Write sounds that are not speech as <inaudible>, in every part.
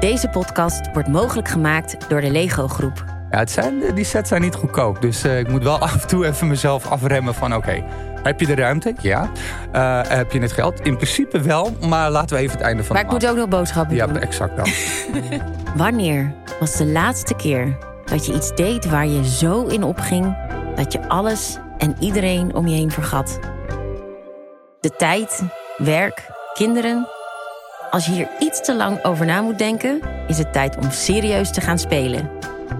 Deze podcast wordt mogelijk gemaakt door de Lego Groep. Ja, het zijn, die sets zijn niet goedkoop. Dus uh, ik moet wel <laughs> af en toe even mezelf afremmen van oké, heb je de ruimte? Ja. Uh, heb je het geld? In principe wel, maar laten we even het einde van Maar ik moet ook nog boodschappen ja, doen. Ja, exact dat. <laughs> Wanneer was de laatste keer dat je iets deed waar je zo in opging dat je alles en iedereen om je heen vergat? De tijd, werk, kinderen. Als je hier iets te lang over na moet denken, is het tijd om serieus te gaan spelen.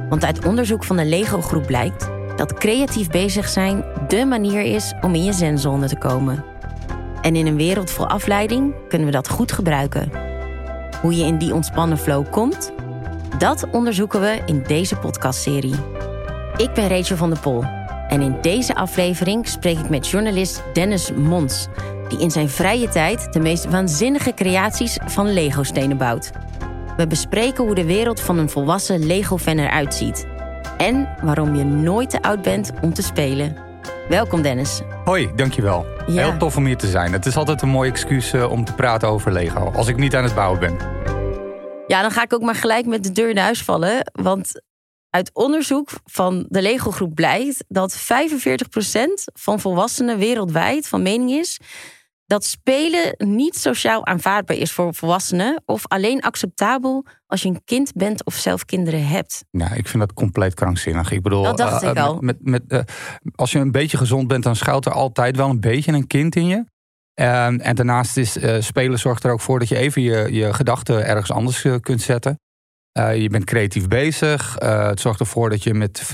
Want uit onderzoek van de Lego Groep blijkt dat creatief bezig zijn dé manier is om in je zenzone te komen. En in een wereld vol afleiding kunnen we dat goed gebruiken. Hoe je in die ontspannen flow komt, dat onderzoeken we in deze podcastserie. Ik ben Rachel van der Pol en in deze aflevering spreek ik met journalist Dennis Mons, die in zijn vrije tijd de meest waanzinnige creaties van Lego-stenen bouwt. We bespreken hoe de wereld van een volwassen Lego-fan eruit ziet. En waarom je nooit te oud bent om te spelen. Welkom Dennis. Hoi, dankjewel. Ja. Heel tof om hier te zijn. Het is altijd een mooi excuus uh, om te praten over Lego. Als ik niet aan het bouwen ben. Ja, dan ga ik ook maar gelijk met de deur in huis vallen. Want uit onderzoek van de Lego Groep blijkt dat 45% van volwassenen wereldwijd van mening is dat spelen niet sociaal aanvaardbaar is voor volwassenen of alleen acceptabel als je een kind bent of zelf kinderen hebt. Nou, ik vind dat compleet krankzinnig. Ik bedoel, dat dacht uh, ik al. Met, met, uh, als je een beetje gezond bent, dan schuilt er altijd wel een beetje een kind in je. Uh, en daarnaast is spelen zorgt er ook voor dat je even je, je gedachten ergens anders kunt zetten. je bent creatief bezig. het zorgt ervoor dat je, met,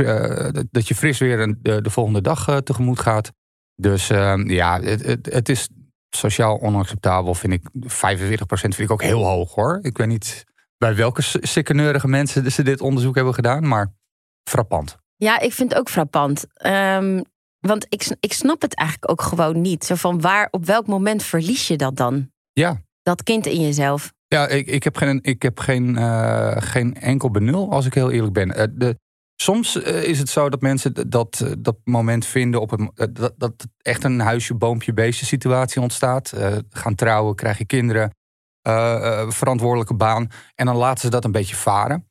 dat je fris weer de, de volgende dag tegemoet gaat. Dus ehm, ja, het, het, het is sociaal onacceptabel vind ik 45% vind ik ook heel hoog hoor. Ik weet niet bij welke sikkeneurige mensen ze dit onderzoek hebben gedaan, maar frappant. Ja, ik vind het ook frappant. Um, want ik, ik snap het eigenlijk ook gewoon niet. Zo van waar, op welk moment verlies je dat dan? Ja. Dat kind in jezelf. Ja, ik, ik heb, geen, ik heb geen, uh, geen enkel benul, als ik heel eerlijk ben. Uh, de, Soms uh, is het zo dat mensen dat, uh, dat moment vinden op een, uh, dat, dat echt een huisje, boompje, beestje situatie ontstaat. gaan trouwen, krijg je kinderen, verantwoordelijke baan. En dan laten ze dat een beetje varen.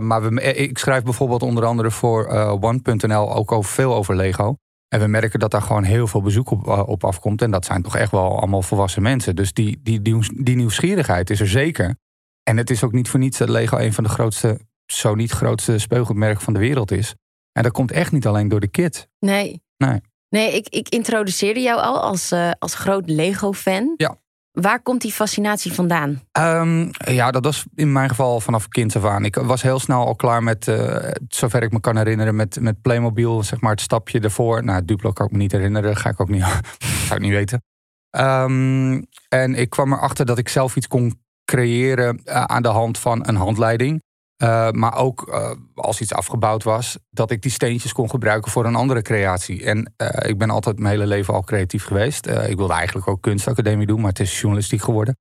maar we, ik schrijf bijvoorbeeld onder andere voor One.nl ook over, veel over Lego. En we merken dat daar gewoon heel veel bezoek op, op afkomt. En dat zijn toch echt wel allemaal volwassen mensen. Dus die, die, die, die nieuwsgierigheid is er zeker. En het is ook niet voor niets dat Lego een van de grootste zo niet het grootste speugelmerk van de wereld is. En dat komt echt niet alleen door de kit. Nee. Nee. Nee, ik, ik introduceerde jou al als, uh, als groot Lego-fan. Ja. Waar komt die fascinatie vandaan? Um, ja, dat was in mijn geval vanaf kind af aan. Ik was heel snel al klaar met, uh, zover ik me kan herinneren, met, met Playmobil, zeg maar het stapje ervoor. Nou, Duplo kan ik me niet herinneren, ga ik ook niet, <laughs> zou ik niet weten. Um, en ik kwam erachter dat ik zelf iets kon creëren uh, aan de hand van een handleiding. Uh, maar ook uh, als iets afgebouwd was, dat ik die steentjes kon gebruiken voor een andere creatie. En uh, ik ben altijd mijn hele leven al creatief geweest. ik wilde eigenlijk ook kunstacademie doen, maar het is journalistiek geworden.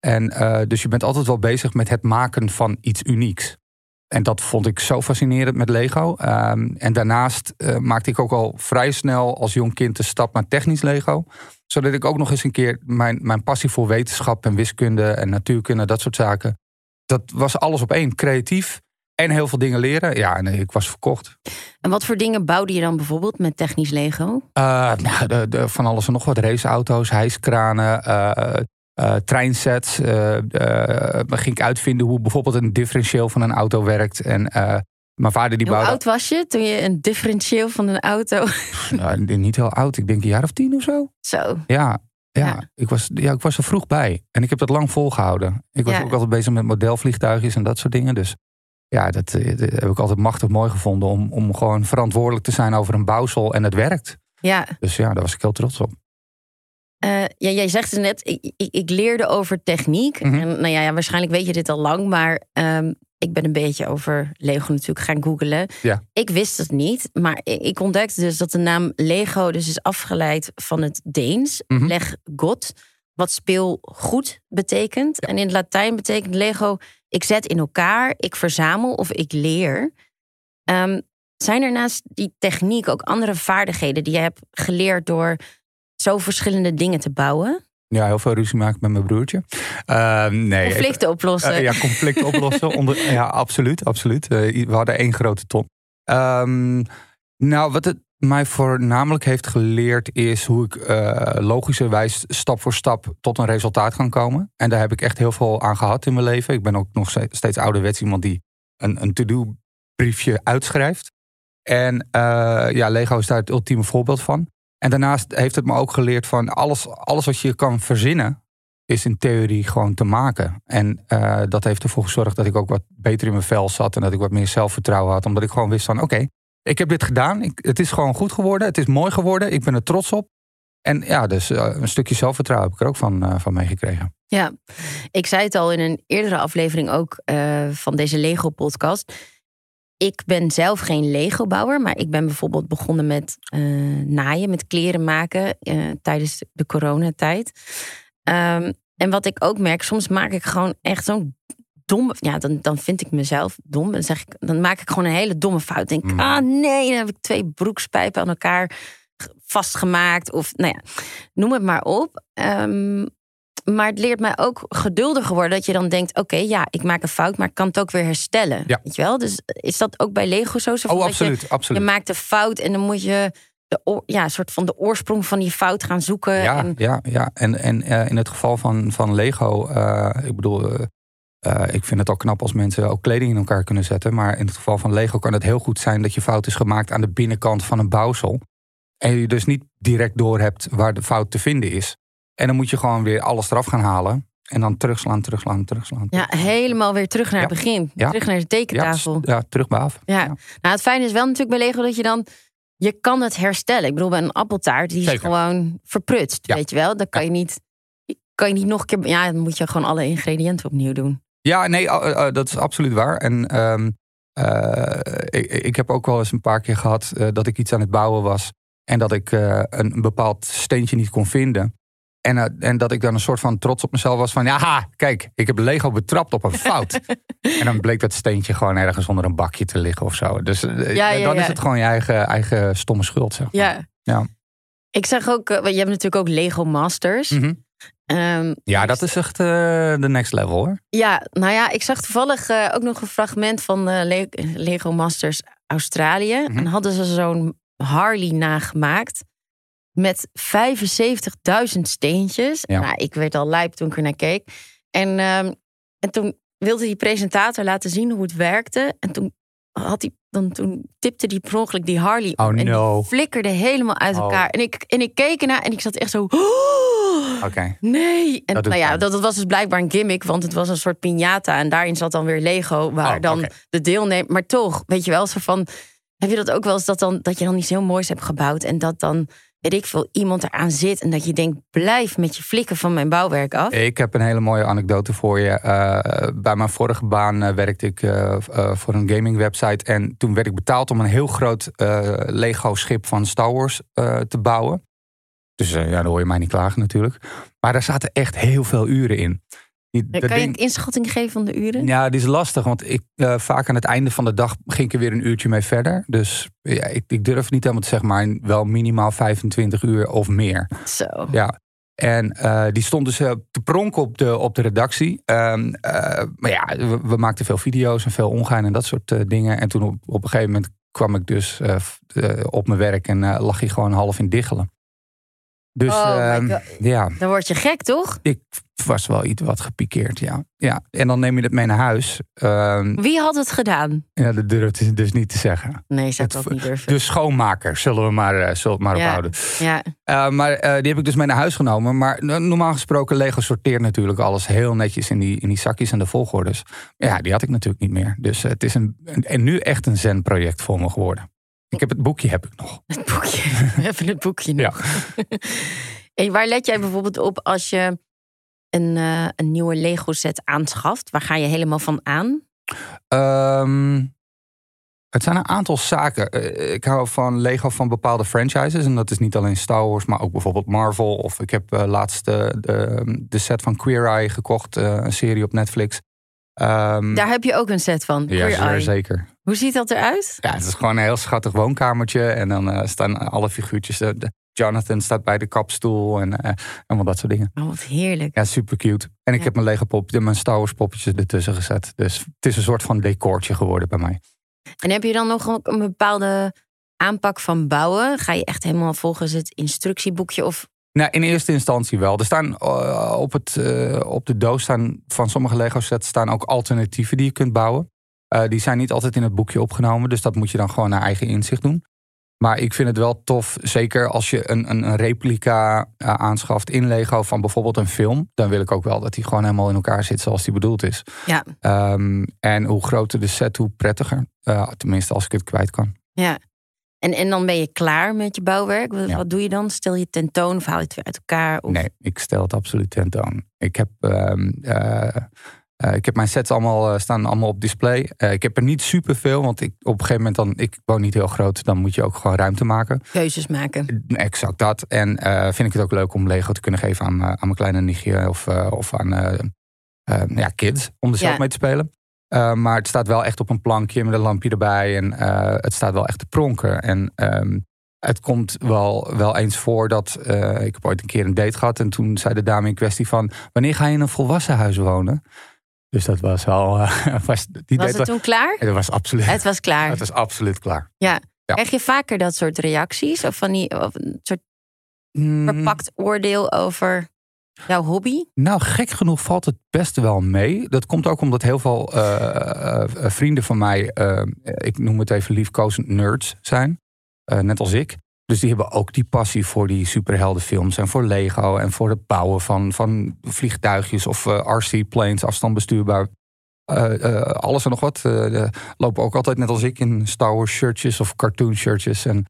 En dus je bent altijd wel bezig met het maken van iets unieks. En dat vond ik zo fascinerend met Lego. Um, en daarnaast maakte ik ook al vrij snel als jong kind de stap naar technisch Lego. Zodat ik ook nog eens een keer mijn, mijn passie voor wetenschap en wiskunde en natuurkunde, dat soort zaken dat was alles op één. Creatief en heel veel dingen leren. Ja, en ik was verkocht. En wat voor dingen bouwde je dan bijvoorbeeld met technisch Lego? Uh, nou, de, de, van alles en nog wat. Raceauto's, hijskranen, uh, uh, treinsets. ging ik uitvinden hoe bijvoorbeeld een differentieel van een auto werkt. En mijn vader die Hoe bouwde... oud was je toen je een differentieel van een auto... nou, niet heel oud. Ik denk een jaar of tien of zo. Zo. Ja, ja, ja, Ik was, ja, ik was er vroeg bij. En ik heb dat lang volgehouden. Ik was Ja. ook altijd bezig met modelvliegtuigjes en dat soort dingen. Dus ja, dat, eh, dat heb ik altijd machtig mooi gevonden. Om, om gewoon verantwoordelijk te zijn over een bouwsel. En het werkt. Ja, Dus ja, daar was ik heel trots op. Eh, ja, jij zegt het net, ik, ik, ik leerde over techniek. Mhm. En nou ja, ja, waarschijnlijk weet je dit al lang, maar ehm, ik ben een beetje over Lego natuurlijk gaan googlen. Ja. Ik wist het niet, maar ik, ontdekte dus dat de naam Lego dus is afgeleid van het Deens, Mhm. leg God, wat speel goed betekent. En in het Latijn betekent Lego, ik zet in elkaar, ik verzamel of ik leer. Ehm, zijn er naast die techniek ook andere vaardigheden die je hebt geleerd door zo verschillende dingen te bouwen? Ja, heel veel ruzie maken met mijn broertje. Uh, nee, conflicten oplossen. Uh, ja, conflicten <laughs> oplossen. Onder, ja, absoluut, absoluut. Uh, we hadden één grote ton. Um, nou, wat het mij voornamelijk heeft geleerd is hoe ik uh, logischerwijs stap voor stap tot een resultaat kan komen. En daar heb ik echt heel veel aan gehad in mijn leven. Ik ben ook nog steeds ouderwets iemand die een, een to-do briefje uitschrijft. En ja, Lego is daar het ultieme voorbeeld van. En daarnaast heeft het me ook geleerd van alles, alles wat je kan verzinnen, is in theorie gewoon te maken. En uh, dat heeft ervoor gezorgd dat ik ook wat beter in mijn vel zat en dat ik wat meer zelfvertrouwen had. Omdat ik gewoon wist van oké, ik heb dit gedaan. Ik, het is gewoon goed geworden. Het is mooi geworden. Ik ben er trots op. En ja, dus uh, een stukje zelfvertrouwen heb ik er ook van, uh, van meegekregen. Ja, ik zei het al in een eerdere aflevering ook van deze Lego-podcast ik ben zelf geen Lego-bouwer, maar ik ben bijvoorbeeld begonnen met uh, naaien, met kleren maken uh, tijdens de coronatijd. Um, en wat ik ook merk, soms maak ik gewoon echt zo'n domme. Ja, dan, dan vind ik mezelf dom. Dan, zeg ik, dan maak ik gewoon een hele domme fout. Denk, mm. ah nee, dan heb ik twee broekspijpen aan elkaar vastgemaakt. Of nou ja, noem het maar op. Um, maar het leert mij ook geduldiger worden. Dat je dan denkt, oké, ja, ik maak een fout, maar ik kan het ook weer herstellen. Ja. Weet je wel? Dus is dat ook bij Lego zo? oh, absoluut, je, absoluut. Je maakt een fout en dan moet je de, ja, soort van de oorsprong van die fout gaan zoeken. Ja, en... ja, ja. En, en uh, in het geval van, van Lego, uh, ik bedoel... Uh, ik vind het al knap als mensen ook kleding in elkaar kunnen zetten. Maar in het geval van Lego kan het heel goed zijn dat je fout is gemaakt aan de binnenkant van een bouwsel. En je dus niet direct door hebt waar de fout te vinden is. En dan moet je gewoon weer alles eraf gaan halen. En dan terugslaan, terugslaan, terugslaan. Ja, helemaal weer terug naar het begin. Terug naar de tekentafel. Ja, terug af. Ja. Nou, het fijne is wel natuurlijk bij Lego dat je dan... Je kan het herstellen. Ik bedoel, bij een appeltaart, die is gewoon verprutst. Weet je wel? Dan kan je niet... Kan je niet nog een keer... Ja, dan moet je gewoon alle ingrediënten opnieuw doen. Ja, nee, uh, dat is absoluut waar. En um, uh, ik, ik, heb ook wel eens een paar keer gehad... dat ik iets aan het bouwen was... en dat ik een, een bepaald steentje niet kon vinden... En, uh, en dat ik dan een soort van trots op mezelf was van... ja, kijk, ik heb Lego betrapt op een fout. <laughs> en dan bleek dat steentje gewoon ergens onder een bakje te liggen of zo. Dus uh, ja, ja, dan ja. is het gewoon je eigen, eigen stomme schuld, zeg maar. Ja. ja. Ik zeg ook, uh, je hebt natuurlijk ook Lego Masters. Mm -hmm. um, ja, dat is echt de next level hoor. Ja, nou ja, ik zag toevallig ook nog een fragment van Le Lego Masters Australië. Mm -hmm. En hadden ze zo'n Harley nagemaakt met 75.000 steentjes. Ja. Nou, ik werd al lijp toen ik er naar keek. En, um, en toen wilde die presentator laten zien hoe het werkte. En toen, had hij, dan, toen tipte die per ongeluk die Harley oh, en no. die flikkerde helemaal uit elkaar. Oh. En, ik, en ik keek ernaar en ik zat echt zo... <gasps> Oké. Okay. Nee. En dat nou ja, dat, dat, was dus blijkbaar een gimmick, want het was een soort piñata. En daarin zat dan weer Lego, waar oh, dan okay. de deelnemer... Maar toch, weet je wel, zo van... Heb je dat ook wel eens, dat, dan, dat je dan iets heel moois hebt gebouwd... en dat dan weet ik veel, iemand eraan zit en dat je denkt, blijf met je flikken van mijn bouwwerk af? Ik heb een hele mooie anekdote voor je. Uh, bij mijn vorige baan uh, werkte ik uh, voor een gaming website en toen werd ik betaald om een heel groot Lego schip van Star Wars te bouwen. Dus ja, dan hoor je mij niet klagen natuurlijk. Maar daar zaten echt heel veel uren in. Die, kan je een inschatting geven van de uren? Ja, die is lastig. Want ik, uh, vaak aan het einde van de dag ging ik er weer een uurtje mee verder. Dus ja, ik, ik durf niet helemaal te zeggen, maar wel minimaal 25 uur of meer. Zo. Ja. En uh, die stond dus uh, te pronken op de, op de redactie. Um, maar ja, we, we, maakten veel video's en veel ongein en dat soort dingen. En toen op, op een gegeven moment kwam ik dus op mijn werk en lag hij gewoon half in diggelen. Dus oh uh, ja. Dan word je gek, toch? Ik was wel iets wat gepikeerd, ja. ja. En dan neem je het mee naar huis. Uh, Wie had het gedaan? Ja, dat durf ik dus niet te zeggen. Nee, zou ik ook niet durven. De schoonmaker, zullen we maar, uh, zullen we maar ja. ophouden. Ja. Uh, maar uh, die heb ik dus mee naar huis genomen. Maar normaal gesproken, Lego sorteert natuurlijk alles heel netjes in die, in die zakjes en de volgordes. Ja, die had ik natuurlijk niet meer. Dus het is een, en nu echt een zen-project voor me geworden. Ik heb het boekje heb ik nog. Het boekje. <laughs> Even het boekje nog. Ja. <laughs> en waar let jij bijvoorbeeld op als je een, uh, een nieuwe Lego set aanschaft? Waar ga je helemaal van aan? Um, het zijn een aantal zaken. Ik hou van Lego van bepaalde franchises. En dat is niet alleen Star Wars, maar ook bijvoorbeeld Marvel. Of ik heb uh, laatst de, de, de, set van Queer Eye gekocht. Een serie op Netflix. Um, Daar heb je ook een set van. Ja, zeker. Hoe ziet dat eruit? Ja, het is gewoon een heel schattig woonkamertje. En dan uh, staan alle figuurtjes. De, Jonathan staat bij de kapstoel en uh, allemaal dat soort dingen. Oh, wat heerlijk. Ja, super cute. En ik heb mijn Lego pop, mijn Star Wars poppetjes ertussen gezet. Dus het is een soort van decoortje geworden bij mij. En heb je dan nog een bepaalde aanpak van bouwen? Ga je echt helemaal volgens het instructieboekje of nou, in eerste instantie wel. Er staan uh, op, het, uh, op de doos staan van sommige Lego sets staan ook alternatieven die je kunt bouwen. Uh, die zijn niet altijd in het boekje opgenomen, dus dat moet je dan gewoon naar eigen inzicht doen. Maar ik vind het wel tof, zeker als je een, een, replica aanschaft in Lego van bijvoorbeeld een film. Dan wil ik ook wel dat die gewoon helemaal in elkaar zit zoals die bedoeld is. Ja. Um, en hoe groter de set, hoe prettiger. tenminste, als ik het kwijt kan. Ja. En, en dan ben je klaar met je bouwwerk. Wat, doe je dan? Stel je tentoon of haal je het weer uit elkaar? Of? Nee, ik stel het absoluut tentoon. Ik heb, uh, uh, ik heb mijn sets allemaal uh, staan allemaal op display. ik heb er niet superveel, want ik, op een gegeven moment dan, ik woon niet heel groot, dan moet je ook gewoon ruimte maken. Keuzes maken. Exact dat. En vind ik het ook leuk om Lego te kunnen geven aan, aan mijn kleine nichtje of, of aan ja, kids om er zelf mee te spelen. Maar het staat wel echt op een plankje met een lampje erbij. En het staat wel echt te pronken. En um, het komt wel, wel eens voor dat. Ik heb ooit een keer een date gehad. En toen zei de dame in kwestie van. Wanneer ga je in een volwassen huis wonen? Dus dat was al. <laughs> was die was het toen klaar? Het was absoluut. Het was klaar. Het was absoluut klaar. Ja. ja. Krijg je vaker dat soort reacties? Of van die. Of een soort mm. verpakt oordeel over Jouw hobby? Nou, gek genoeg valt het best wel mee. Dat komt ook omdat heel veel uh, vrienden van mij, ik noem het even liefkozend nerds zijn. net als ik. Dus die hebben ook die passie voor die superheldenfilms en voor Lego en voor het bouwen van, van vliegtuigjes of RC-planes, afstandbestuurbaar. alles en nog wat. lopen ook altijd net als ik in Star Wars shirtjes of cartoon shirtjes. En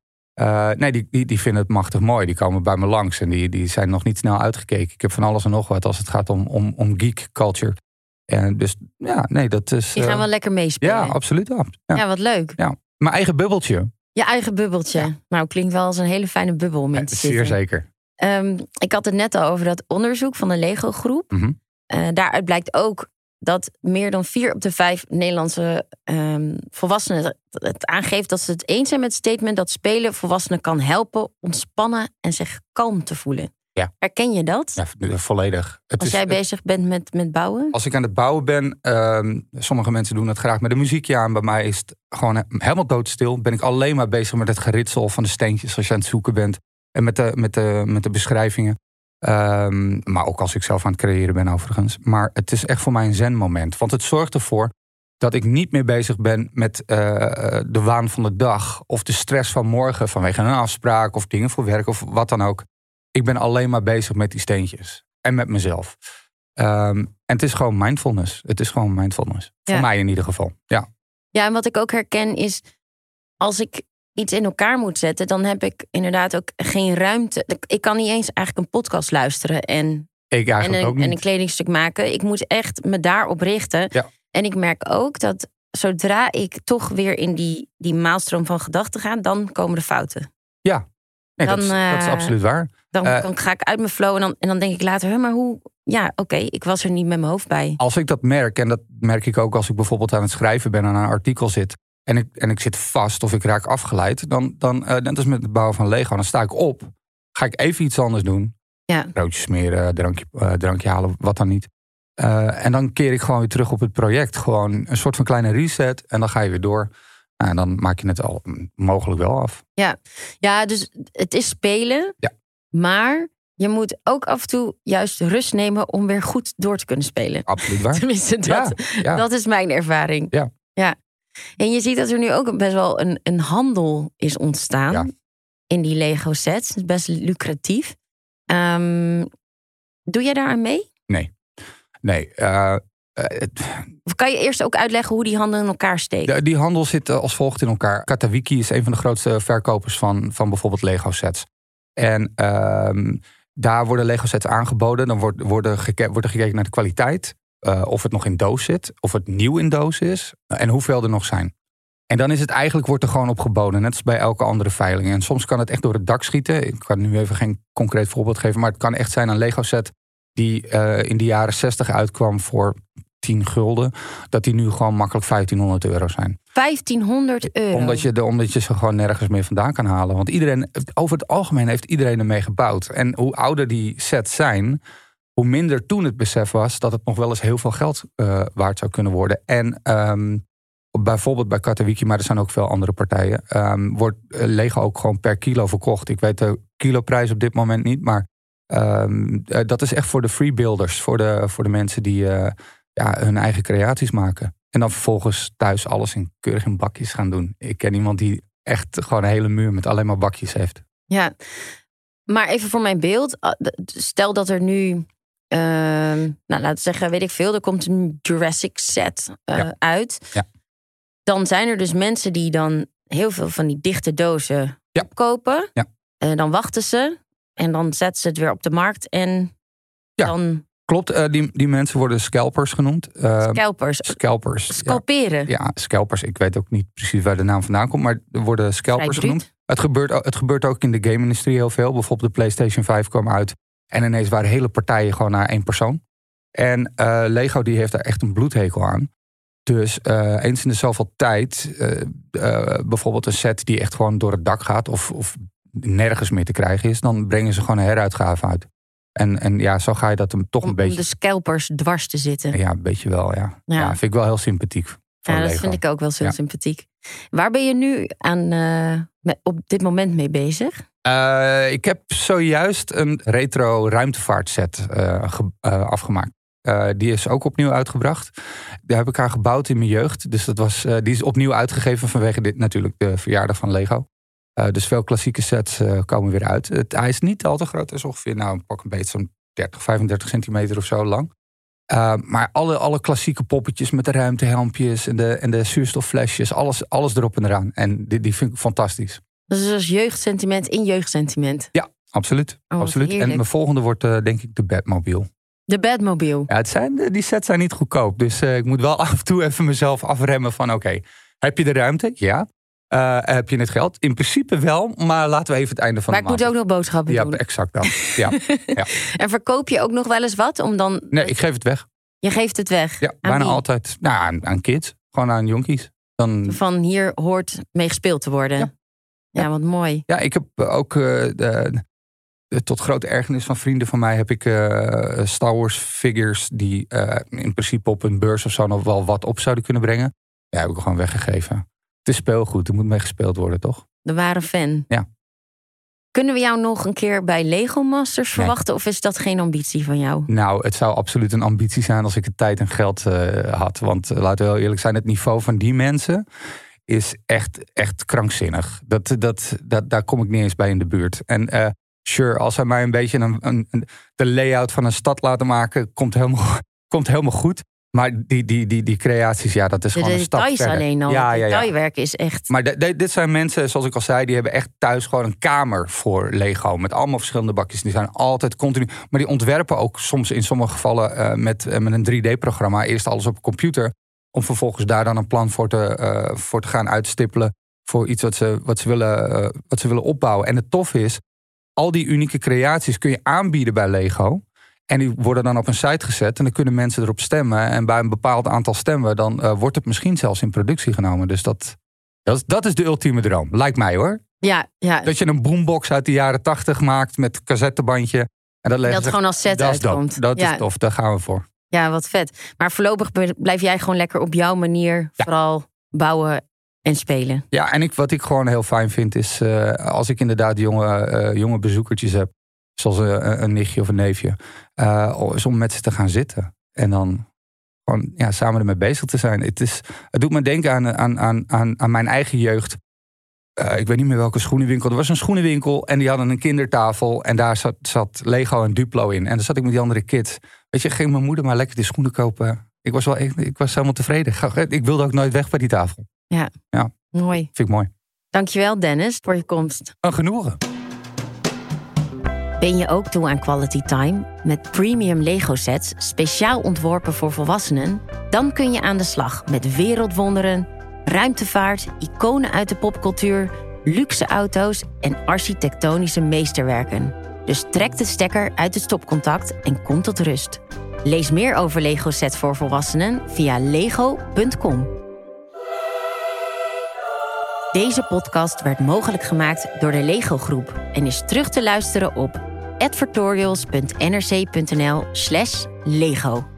nee, die, die, die vinden het machtig mooi. Die komen bij me langs en die, die zijn nog niet snel uitgekeken. Ik heb van alles en nog wat als het gaat om, om, om geek culture. En dus ja, nee, dat is. Die gaan wel lekker meespelen. Ja, absoluut. Ja. ja, wat leuk. Ja. Mijn eigen bubbeltje. Je eigen bubbeltje. Ja. Nou, klinkt wel als een hele fijne bubbel om in te zitten. Zeer zeker. Um, ik had het net al over dat onderzoek van de Lego-groep. Mm -hmm. uh, daaruit blijkt ook dat meer dan vier op de vijf Nederlandse um, volwassenen het aangeeft dat ze het eens zijn met het statement dat spelen volwassenen kan helpen ontspannen en zich kalm te voelen. Ja. Herken je dat? Ja, volledig. Het als jij bezig bent met, met bouwen? Als ik aan het bouwen ben, uh, sommige mensen doen het graag met een muziekje aan. Bij mij is het gewoon helemaal doodstil. Ben ik alleen maar bezig met het geritsel van de steentjes als je aan het zoeken bent. En met de, met de, met de beschrijvingen. Um, maar ook als ik zelf aan het creëren ben overigens. Maar het is echt voor mij een zenmoment. Want het zorgt ervoor dat ik niet meer bezig ben met uh, de waan van de dag. Of de stress van morgen vanwege een afspraak of dingen voor werk of wat dan ook. Ik ben alleen maar bezig met die steentjes. En met mezelf. Um, en het is gewoon mindfulness. Het is gewoon mindfulness. Ja. Voor mij in ieder geval. Ja. Ja, en wat ik ook herken is. Als ik iets in elkaar moet zetten, dan heb ik inderdaad ook geen ruimte. Ik kan niet eens eigenlijk een podcast luisteren en, ik en, een, ook niet. en een kledingstuk maken. Ik moet echt me daarop richten. Ja. En ik merk ook dat zodra ik toch weer in die, die maalstroom van gedachten ga, dan komen de fouten. Ja, nee, dan, dat, is, dat, is, absoluut waar. Dan, dan, ga ik uit mijn flow en dan, en dan denk ik later, maar hoe, ja, oké, ik was er niet met mijn hoofd bij. Als ik dat merk, en dat merk ik ook als ik bijvoorbeeld aan het schrijven ben en aan een artikel zit, en ik, en ik zit vast of ik raak afgeleid, dan, dan uh, net als met het bouwen van Lego, dan sta ik op, ga ik even iets anders doen. Ja. Broodjes smeren, drankje, uh, drankje halen, wat dan niet. Uh, en dan keer ik gewoon weer terug op het project. Gewoon een soort van kleine reset en dan ga je weer door. Nou, en dan maak je het al mogelijk wel af. Ja, ja dus het is spelen. Ja. Maar je moet ook af en toe juist rust nemen om weer goed door te kunnen spelen. Absoluut waar. <laughs> Tenminste, dat, ja, ja. dat is mijn ervaring. Ja. ja. En je ziet dat er nu ook best wel een, een handel is ontstaan in die Lego sets. Is best lucratief. Um, doe jij daar aan mee? Nee. Nee. Uh, of kan je eerst ook uitleggen hoe die handel in elkaar steekt? die handel zit als volgt in elkaar. Katawiki is een van de grootste verkopers van, van bijvoorbeeld Lego sets. En um, daar worden Lego sets aangeboden. Dan wordt, worden geke wordt er gekeken naar de kwaliteit. Uh, of het nog in doos zit, of het nieuw in doos is en hoeveel er nog zijn. En dan is het eigenlijk, wordt er gewoon op geboden, net als bij elke andere veiling. En soms kan het echt door het dak schieten. Ik kan nu even geen concreet voorbeeld geven, maar het kan echt zijn een Lego set die uh, in de jaren 60 uitkwam voor 10 gulden, dat die nu gewoon makkelijk 1500 euro zijn. 1500 euro. Omdat je, de, omdat je ze gewoon nergens meer vandaan kan halen. Want iedereen, over het algemeen heeft iedereen ermee gebouwd. En hoe ouder die sets zijn, hoe minder toen het besef was dat het nog wel eens heel veel geld uh, waard zou kunnen worden. En ehm, bijvoorbeeld bij Katowiki, maar er zijn ook veel andere partijen, um, wordt eh, Lego ook gewoon per kilo verkocht. Ik weet de kiloprijs op dit moment niet, maar um, dat is echt voor de freebuilders, voor de, voor de mensen die uh, ja, hun eigen creaties maken. En dan vervolgens thuis alles in keurig in bakjes gaan doen. Ik ken iemand die echt gewoon een hele muur met alleen maar bakjes heeft. Ja, maar even voor mijn beeld. Stel dat er nu, uh, nou laten we zeggen, weet ik veel, er komt een Jurassic set uh, uit. Ja. Dan zijn er dus mensen die dan heel veel van die dichte dozen ja. opkopen. Ja. En dan wachten ze en dan zetten ze het weer op de markt en ja. dan Klopt, uh, die, die mensen worden scalpers genoemd. Uh, scalpers. Scalpers. Scalperen. Ja. ja, scalpers. Ik weet ook niet precies waar de naam vandaan komt, maar er worden scalpers genoemd. Het gebeurt, het gebeurt ook in de game-industrie heel veel. Bijvoorbeeld de PlayStation 5 kwam uit en ineens waren hele partijen gewoon naar één persoon. En uh, Lego die heeft daar echt een bloedhekel aan. Dus eens in de zoveel tijd, bijvoorbeeld een set die echt gewoon door het dak gaat of, of nergens meer te krijgen is, dan brengen ze gewoon een heruitgave uit. En, en ja, zo ga je dat hem toch om, een beetje. Om de scalpers dwars te zitten. Ja, een beetje wel, ja. Ja, ja vind ik wel heel sympathiek. Ja, dat Lego. vind ik ook wel heel ja. sympathiek. Waar ben je nu aan, uh, met, op dit moment mee bezig? Uh, ik heb zojuist een retro ruimtevaartset uh, ge, afgemaakt. die is ook opnieuw uitgebracht. Daar heb ik haar gebouwd in mijn jeugd. Dus dat was, die is opnieuw uitgegeven vanwege dit natuurlijk de verjaardag van Lego. Uh, dus veel klassieke sets uh, komen weer uit. Het, hij is niet al te groot. Het is ongeveer nou, pak een beetje zo'n 30, 35 centimeter of zo lang. Uh, maar alle, alle klassieke poppetjes met de ruimtehelmpjes en de, en de zuurstofflesjes. Alles, alles erop en eraan. En die, die vind ik fantastisch. Dus als jeugdsentiment in jeugdsentiment. Ja, absoluut. Oh, absoluut. En mijn volgende wordt denk ik de Batmobile. De Batmobile? Ja, het zijn, die sets zijn niet goedkoop. Dus ik moet wel <laughs> af en toe even mezelf afremmen van oké, okay, heb je de ruimte? Ja. Uh, heb je het geld? In principe wel, maar laten we even het einde van maar de Maar ik moet ook nog boodschappen ja, doen. Ja, exact dat. Ja. ja. <laughs> En verkoop je ook nog wel eens wat? Om dan... Nee, ik geef het weg. Je geeft het weg? Ja, bijna wie? altijd. Nou, aan, aan kids. Gewoon aan jonkies. Dan... Van hier hoort mee gespeeld te worden. Ja, ja. ja wat mooi. Ja, ik heb ook... Uh, de, de, tot grote ergernis van vrienden van mij heb ik uh, Star Wars figures... die in principe op een beurs of zo nog wel wat op zouden kunnen brengen. Ja, heb ik gewoon weggegeven. Het is speelgoed, er moet mee gespeeld worden, toch? De ware fan. Ja. Kunnen we jou nog een keer bij Lego Masters verwachten? Nee. Of is dat geen ambitie van jou? Nou, het zou absoluut een ambitie zijn als ik het tijd en geld uh, had. Want uh, laten we heel eerlijk zijn, het niveau van die mensen is echt, echt krankzinnig. Dat, dat, dat, daar kom ik niet eens bij in de buurt. En uh, sure, als zij mij een beetje een, een, een, de layout van een stad laten maken, komt helemaal, <laughs> komt helemaal goed. Maar die, die, die, die creaties, ja, dat is de gewoon een stap details verder. alleen al. Ja, het ja, ja. detailwerk is echt... Maar de, de, dit zijn mensen, zoals ik al zei, die hebben echt thuis gewoon een kamer voor Lego. Met allemaal verschillende bakjes. Die zijn altijd continu. Maar die ontwerpen ook soms in sommige gevallen uh, met, uh, met een 3D-programma. Eerst alles op een computer. Om vervolgens daar dan een plan voor te, uh, voor te gaan uitstippelen. Voor iets wat ze, wat, ze willen, wat ze willen opbouwen. En het tof is, al die unieke creaties kun je aanbieden bij Lego. En die worden dan op een site gezet en dan kunnen mensen erop stemmen. En bij een bepaald aantal stemmen, dan uh, wordt het misschien zelfs in productie genomen. Dus dat, dat, dat is de ultieme droom. Lijkt mij hoor. Ja, ja. Dat je een boombox uit de jaren tachtig maakt met cassettebandje. En dat, dat gewoon als set dat uitkomt. Dat, dat ja. is tof, daar gaan we voor. Ja, wat vet. Maar voorlopig blijf jij gewoon lekker op jouw manier ja. vooral bouwen en spelen. Ja, en ik, wat ik gewoon heel fijn vind is uh, als ik inderdaad jonge, uh, jonge bezoekertjes heb zoals een, een, nichtje of een neefje, uh, is om met ze te gaan zitten. En dan gewoon ja, samen ermee bezig te zijn. Het, is, het doet me denken aan, aan, aan, aan, aan mijn eigen jeugd. Uh, ik weet niet meer welke schoenenwinkel. Er was een schoenenwinkel en die hadden een kindertafel. En daar zat, zat Lego en Duplo in. En dan zat ik met die andere kids. Weet je, ging mijn moeder maar lekker die schoenen kopen. Ik was, wel, ik, ik was helemaal tevreden. Ik wilde ook nooit weg bij die tafel. Ja, ja. mooi. Vind ik mooi. Dankjewel Dennis voor je komst. Een genoegen. Ben je ook toe aan quality time met premium Lego sets speciaal ontworpen voor volwassenen? Dan kun je aan de slag met wereldwonderen, ruimtevaart, iconen uit de popcultuur, luxe auto's en architectonische meesterwerken. Dus trek de stekker uit het stopcontact en kom tot rust. Lees meer over Lego Set voor Volwassenen via lego.com. Deze podcast werd mogelijk gemaakt door de Lego Groep en is terug te luisteren op advertorials.nrc.nl/lego.